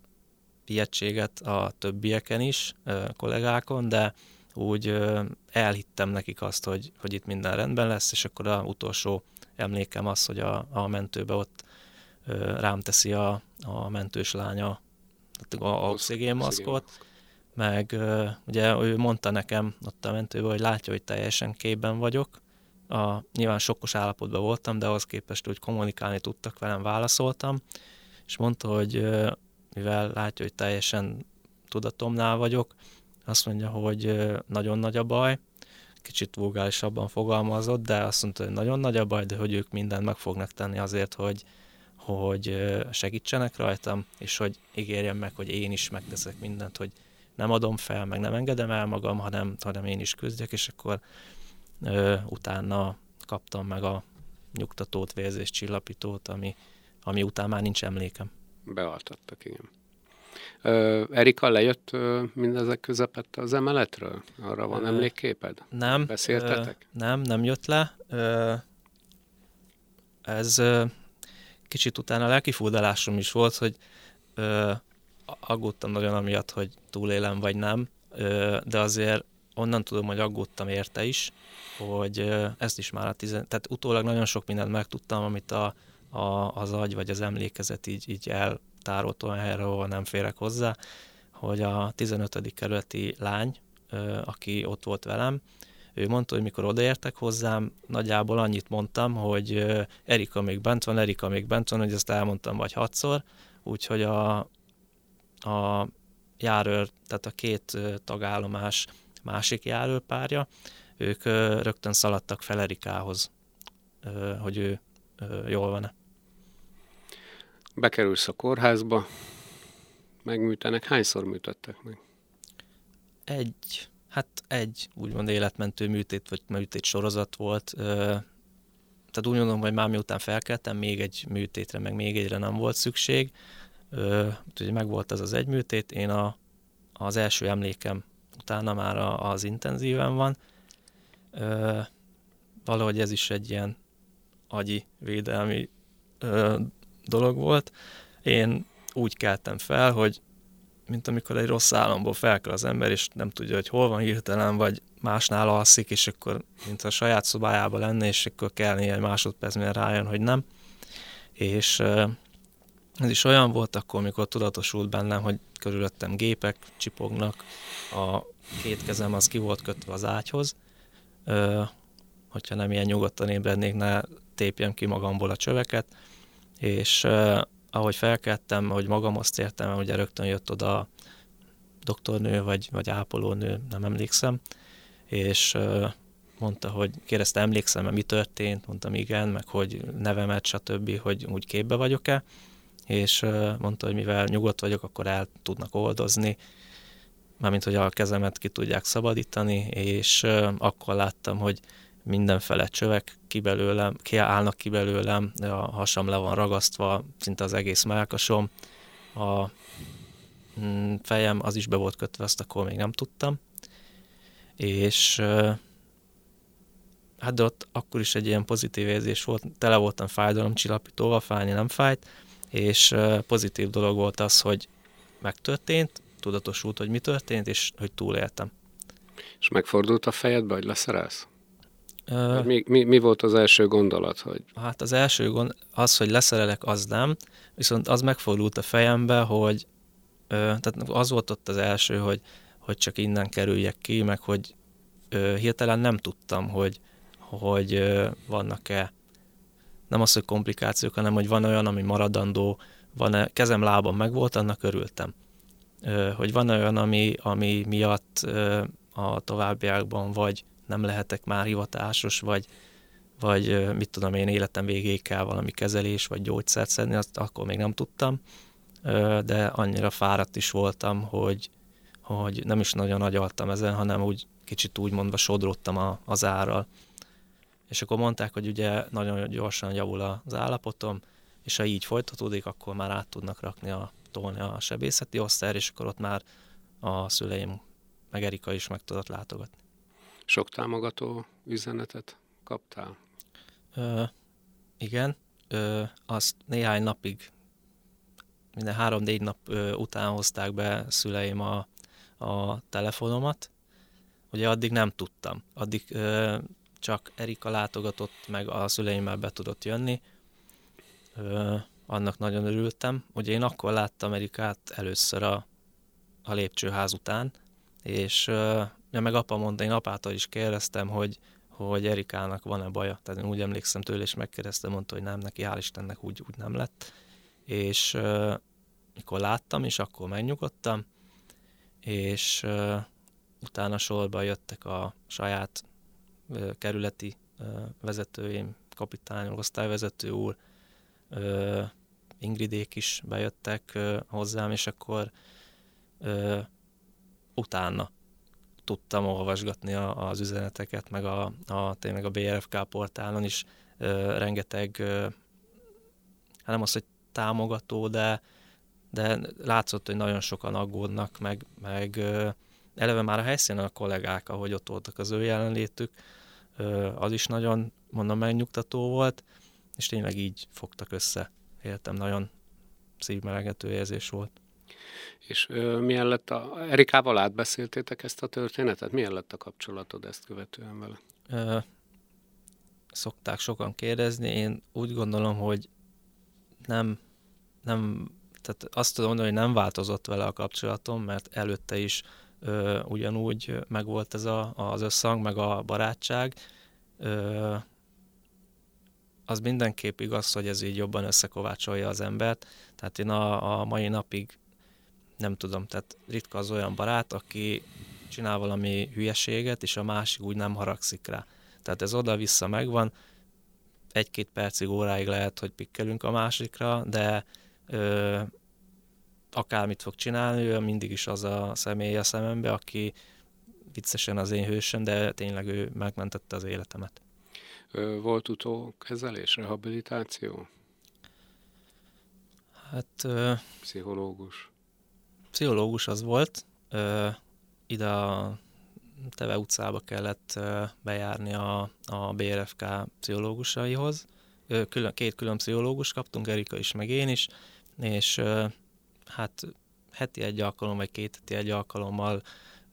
ilyetséget a többieken is, ö, kollégákon, de úgy ö, elhittem nekik azt, hogy, hogy itt minden rendben lesz, és akkor a utolsó emlékem az, hogy a, a mentőbe ott ö, rám teszi a, a mentős lánya a, a oxigénmaszkot, meg ö, ugye ő mondta nekem ott a mentőbe, hogy látja, hogy teljesen képben vagyok, a, nyilván sokkos állapotban voltam, de ahhoz képest, hogy kommunikálni tudtak velem, válaszoltam, és mondta, hogy mivel látja, hogy teljesen tudatomnál vagyok, azt mondja, hogy nagyon nagy a baj, kicsit vulgárisabban fogalmazott, de azt mondta, hogy nagyon nagy a baj, de hogy ők mindent meg fognak tenni azért, hogy, hogy segítsenek rajtam, és hogy ígérjem meg, hogy én is megteszek mindent, hogy nem adom fel, meg nem engedem el magam, hanem, hanem én is küzdjek, és akkor ö, utána kaptam meg a nyugtatót, vérzés csillapítót, ami, ami után már nincs emlékem. Bealtattak, igen. Ö, Erika lejött ö, mindezek közepette az emeletről? Arra van ö, emlékképed? Nem. Beszéltetek? Ö, nem, nem jött le. Ö, ez ö, kicsit utána lelkifúdalásom is volt, hogy ö, aggódtam nagyon amiatt, hogy túlélem vagy nem, ö, de azért onnan tudom, hogy aggódtam érte is, hogy ezt is már a tizen... Tehát utólag nagyon sok mindent megtudtam, amit a, a, az agy vagy az emlékezet így, így eltárolt olyan helyre, ahol nem férek hozzá, hogy a 15. kerületi lány, aki ott volt velem, ő mondta, hogy mikor odaértek hozzám, nagyjából annyit mondtam, hogy Erika még bent van, Erika még bent van, hogy ezt elmondtam vagy hatszor, úgyhogy a, a járőr, tehát a két tagállomás másik járőrpárja, ők rögtön szaladtak fel Erikához, hogy ő jól van-e. Bekerülsz a kórházba, megműtenek. Hányszor műtöttek meg? Egy, hát egy úgymond életmentő műtét, vagy műtét sorozat volt. Tehát úgy mondom, hogy már miután felkeltem, még egy műtétre, meg még egyre nem volt szükség. Úgyhogy meg volt az az egy műtét. Én a, az első emlékem utána már az intenzíven van. Ö, valahogy ez is egy ilyen agyi védelmi ö, dolog volt. Én úgy keltem fel, hogy mint amikor egy rossz álomból felkel az ember, és nem tudja, hogy hol van hirtelen, vagy másnál alszik, és akkor mint a saját szobájában lenne, és akkor kell néhány másodperc, mire rájön, hogy nem. És ez is olyan volt akkor, amikor tudatosult bennem, hogy körülöttem gépek csipognak, a két kezem az ki volt kötve az ágyhoz, ö, hogyha nem ilyen nyugodtan ébrednék, ne tépjem ki magamból a csöveket, és ö, ahogy felkeltem, hogy magam azt értem, ugye rögtön jött oda a doktornő, vagy, vagy ápolónő, nem emlékszem, és ö, mondta, hogy kérdezte, emlékszem-e, mi történt, mondtam igen, meg hogy nevemet, stb., hogy úgy képbe vagyok-e, és mondta, hogy mivel nyugodt vagyok, akkor el tudnak oldozni, mármint, hogy a kezemet ki tudják szabadítani, és akkor láttam, hogy mindenfele csövek ki belőlem, ki belőlem, a hasam le van ragasztva, szinte az egész melkasom, a mm, fejem az is be volt kötve, azt akkor még nem tudtam, és hát de ott akkor is egy ilyen pozitív érzés volt, tele voltam fájdalomcsillapítóval, fájni nem fájt, és pozitív dolog volt az, hogy megtörtént, tudatosult, hogy mi történt, és hogy túléltem. És megfordult a fejedbe, hogy leszerelsz? Mi, mi, mi volt az első gondolat? Hogy... Hát az első gond, az, hogy leszerelek, az nem, viszont az megfordult a fejembe, hogy ö, tehát az volt ott az első, hogy, hogy csak innen kerüljek ki, meg hogy ö, hirtelen nem tudtam, hogy, hogy ö, vannak-e nem az, hogy komplikációk, hanem hogy van olyan, ami maradandó, van-e, kezem, lábam meg volt, annak örültem. Hogy van olyan, ami, ami miatt a továbbiakban vagy nem lehetek már hivatásos, vagy, vagy mit tudom én, életem végéig kell valami kezelés, vagy gyógyszert szedni, azt akkor még nem tudtam, de annyira fáradt is voltam, hogy, hogy nem is nagyon agyaltam ezen, hanem úgy kicsit úgy mondva sodródtam a, az árral. És akkor mondták, hogy ugye nagyon gyorsan javul az állapotom, és ha így folytatódik, akkor már át tudnak rakni a tolni a sebészeti osztályra, és akkor ott már a szüleim, meg Erika is meg tudott látogatni. Sok támogató üzenetet kaptál? Ö, igen, ö, azt néhány napig, minden három-négy nap ö, után hozták be szüleim a, a telefonomat. Ugye addig nem tudtam. Addig ö, csak Erika látogatott, meg a szüleimmel be tudott jönni. Ö, annak nagyon örültem. Ugye én akkor láttam Erikát először a, a lépcsőház után, és ö, ja, meg apa mondta, én apától is kérdeztem, hogy, hogy Erikának van-e baja. Tehát én úgy emlékszem tőle, és megkérdeztem, mondta, hogy nem, neki hál' Istennek úgy, úgy nem lett. És uh, mikor láttam, és akkor megnyugodtam, és uh, utána sorba jöttek a saját kerületi vezetőim, kapitányok, osztályvezető úr, Ingridék is bejöttek hozzám, és akkor utána tudtam olvasgatni a, az üzeneteket, meg a, a, tényleg a BRFK portálon is rengeteg, hát nem az, hogy támogató, de, de látszott, hogy nagyon sokan aggódnak, meg, meg ö, eleve már a helyszínen a kollégák, ahogy ott voltak az ő jelenlétük, az is nagyon, mondom, megnyugtató volt, és tényleg így fogtak össze. Éltem, nagyon szívmelegető érzés volt. És ö, milyen lett a... Erikával átbeszéltétek ezt a történetet? Milyen lett a kapcsolatod ezt követően vele? Ö, szokták sokan kérdezni. Én úgy gondolom, hogy nem, nem tehát azt tudom mondani, hogy nem változott vele a kapcsolatom, mert előtte is ö, ugyanúgy megvolt ez a, az összhang, meg a barátság. Ö, az mindenképp igaz, hogy ez így jobban összekovácsolja az embert. Tehát én a, a mai napig nem tudom, tehát ritka az olyan barát, aki csinál valami hülyeséget, és a másik úgy nem haragszik rá. Tehát ez oda-vissza megvan, egy-két percig, óráig lehet, hogy pikkelünk a másikra, de ö, akármit fog csinálni, ő mindig is az a személy a szemembe, aki viccesen az én hősöm, de tényleg ő megmentette az életemet. Volt utókezelés, rehabilitáció? Hát... Pszichológus? pszichológus az volt, ide a Teve utcába kellett bejárni a, a BRFK pszichológusaihoz. Külön, két külön pszichológus kaptunk, Erika is, meg én is, és hát heti egy alkalom, vagy két heti egy alkalommal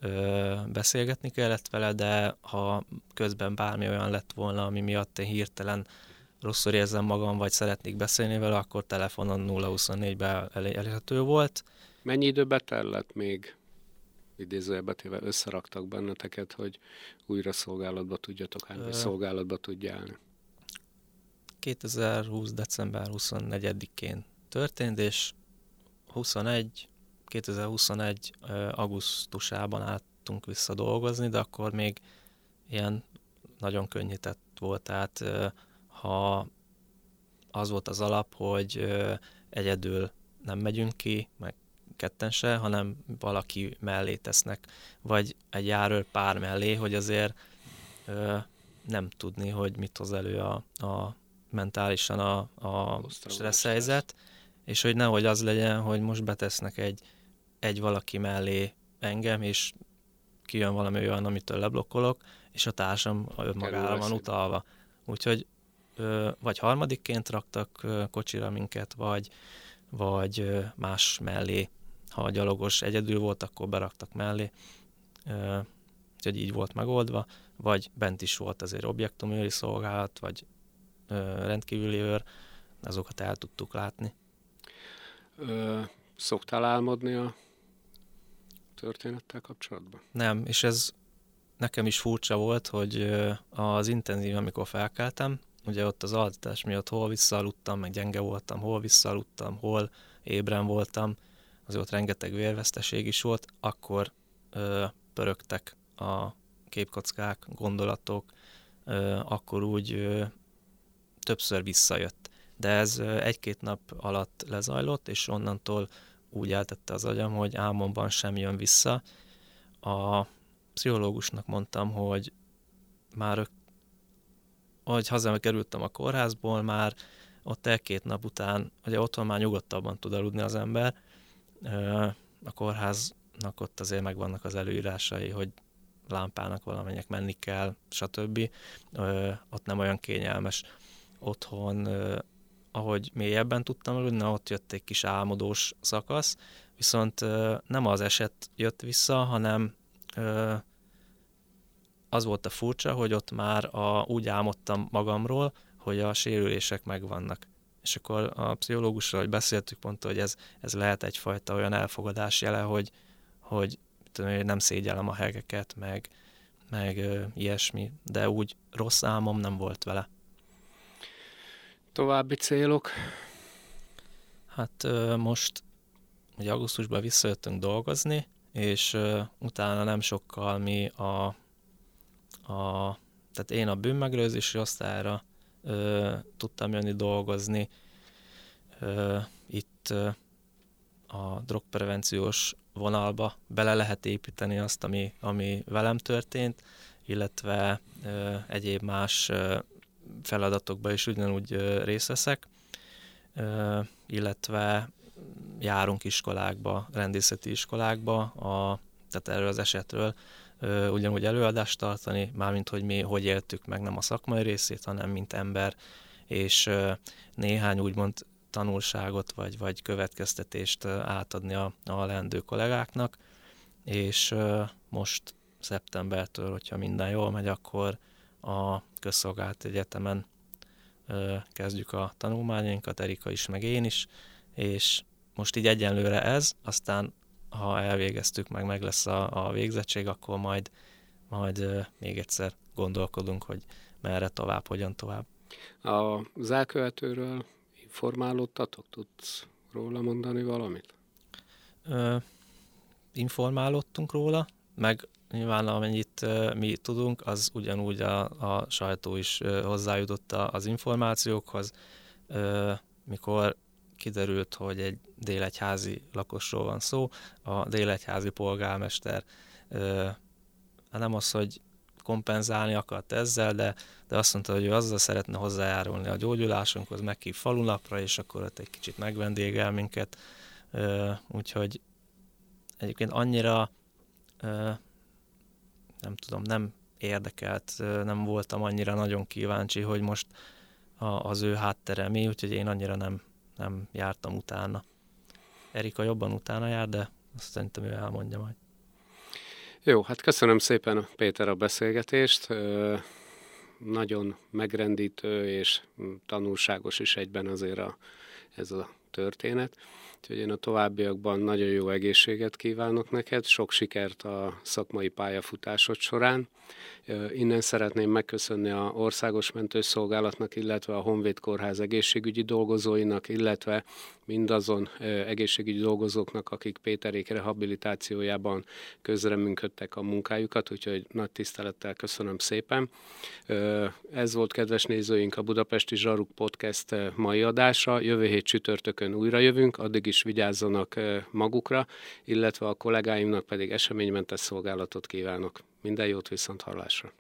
ö, beszélgetni kellett vele, de ha közben bármi olyan lett volna, ami miatt én hirtelen rosszul érzem magam, vagy szeretnék beszélni vele, akkor telefonon 024-ben elérhető volt. Mennyi időbe tellett még idézőjelbe téve összeraktak benneteket, hogy újra szolgálatba tudjatok állni, vagy szolgálatba tudjál 2020. december 24-én történt, és 21, 2021. augusztusában álltunk vissza dolgozni, de akkor még ilyen nagyon könnyített volt, tehát ha az volt az alap, hogy egyedül nem megyünk ki, meg ketten se, hanem valaki mellé tesznek, vagy egy járőr pár mellé, hogy azért ö, nem tudni, hogy mit hoz elő a, a mentálisan a, a stressz helyzet, és hogy nehogy az legyen, hogy most betesznek egy, egy valaki mellé engem, és kijön valami olyan, amitől leblokkolok, és a társam magára van utalva. Úgyhogy vagy harmadikként raktak kocsira minket, vagy, vagy más mellé ha a gyalogos egyedül volt, akkor beraktak mellé. úgyhogy így volt megoldva, vagy bent is volt azért objektumőri szolgálat, vagy rendkívüli őr, azokat el tudtuk látni. Ö, szoktál álmodni a történettel kapcsolatban? Nem, és ez nekem is furcsa volt, hogy az intenzív, amikor felkeltem, ugye ott az altatás miatt hol visszaaludtam, meg gyenge voltam, hol visszaaludtam, hol ébren voltam, azért ott rengeteg vérveszteség is volt, akkor ö, pörögtek a képkockák, gondolatok, ö, akkor úgy ö, többször visszajött. De ez egy-két nap alatt lezajlott, és onnantól úgy eltette az agyam, hogy álmomban sem jön vissza. A pszichológusnak mondtam, hogy már hogy haza kerültem a kórházból, már ott egy-két nap után, ugye otthon már nyugodtabban tud aludni az ember, a kórháznak ott azért megvannak az előírásai, hogy lámpának valamennyek menni kell, stb. Ott nem olyan kényelmes otthon, ahogy mélyebben tudtam aludni, ott jött egy kis álmodós szakasz, viszont nem az eset jött vissza, hanem az volt a furcsa, hogy ott már a, úgy álmodtam magamról, hogy a sérülések megvannak. És akkor a pszichológusról, hogy beszéltük pont, hogy ez, ez lehet egyfajta olyan elfogadás jele, hogy, hogy tudom, nem szégyellem a hegeket, meg, meg ö, ilyesmi, de úgy rossz álmom nem volt vele. További célok? Hát most ugye augusztusban visszajöttünk dolgozni, és utána nem sokkal mi a, a tehát én a bűnmegelőzési osztályra ö, tudtam jönni dolgozni. Ö, itt ö, a drogprevenciós vonalba bele lehet építeni azt, ami, ami velem történt, illetve ö, egyéb más ö, feladatokba is ugyanúgy részt veszek, illetve járunk iskolákba, rendészeti iskolákba, a, tehát erről az esetről ugyanúgy előadást tartani, mármint hogy mi hogy éltük meg nem a szakmai részét, hanem mint ember, és néhány úgymond tanulságot vagy, vagy következtetést átadni a, a leendő kollégáknak, és most szeptembertől, hogyha minden jól megy, akkor a közszolgált egyetemen kezdjük a tanulmányainkat, Erika is, meg én is, és most így egyenlőre ez, aztán ha elvégeztük, meg meg lesz a, a végzettség, akkor majd, majd még egyszer gondolkodunk, hogy merre tovább, hogyan tovább. Az elkövetőről informálódtatok? Tudsz róla mondani valamit? Ö, informálódtunk róla, meg nyilván amennyit mi tudunk, az ugyanúgy a, a sajtó is hozzájutott az információkhoz. Mikor kiderült, hogy egy délegyházi lakosról van szó, a délegyházi polgármester hát nem az, hogy kompenzálni akart ezzel, de, de azt mondta, hogy ő azzal szeretne hozzájárulni a gyógyulásunkhoz, meghív falunapra, és akkor ott egy kicsit megvendégel minket. Úgyhogy egyébként annyira nem tudom, nem érdekelt, nem voltam annyira nagyon kíváncsi, hogy most az ő háttere mi, úgyhogy én annyira nem, nem jártam utána. Erika jobban utána jár, de azt szerintem ő elmondja majd. Jó, hát köszönöm szépen Péter a beszélgetést. Nagyon megrendítő és tanulságos is egyben azért a, ez a történet. Úgyhogy én a továbbiakban nagyon jó egészséget kívánok neked, sok sikert a szakmai pályafutásod során. Innen szeretném megköszönni a Országos Mentőszolgálatnak, illetve a Honvéd Kórház egészségügyi dolgozóinak, illetve mindazon egészségügyi dolgozóknak, akik Péterék rehabilitációjában közreműködtek a munkájukat, úgyhogy nagy tisztelettel köszönöm szépen. Ez volt, kedves nézőink, a Budapesti Zsaruk Podcast mai adása. Jövő hét csütörtökön újra jövünk, addig is vigyázzanak magukra, illetve a kollégáimnak pedig eseménymentes szolgálatot kívánok. Minden jót viszont hallásra!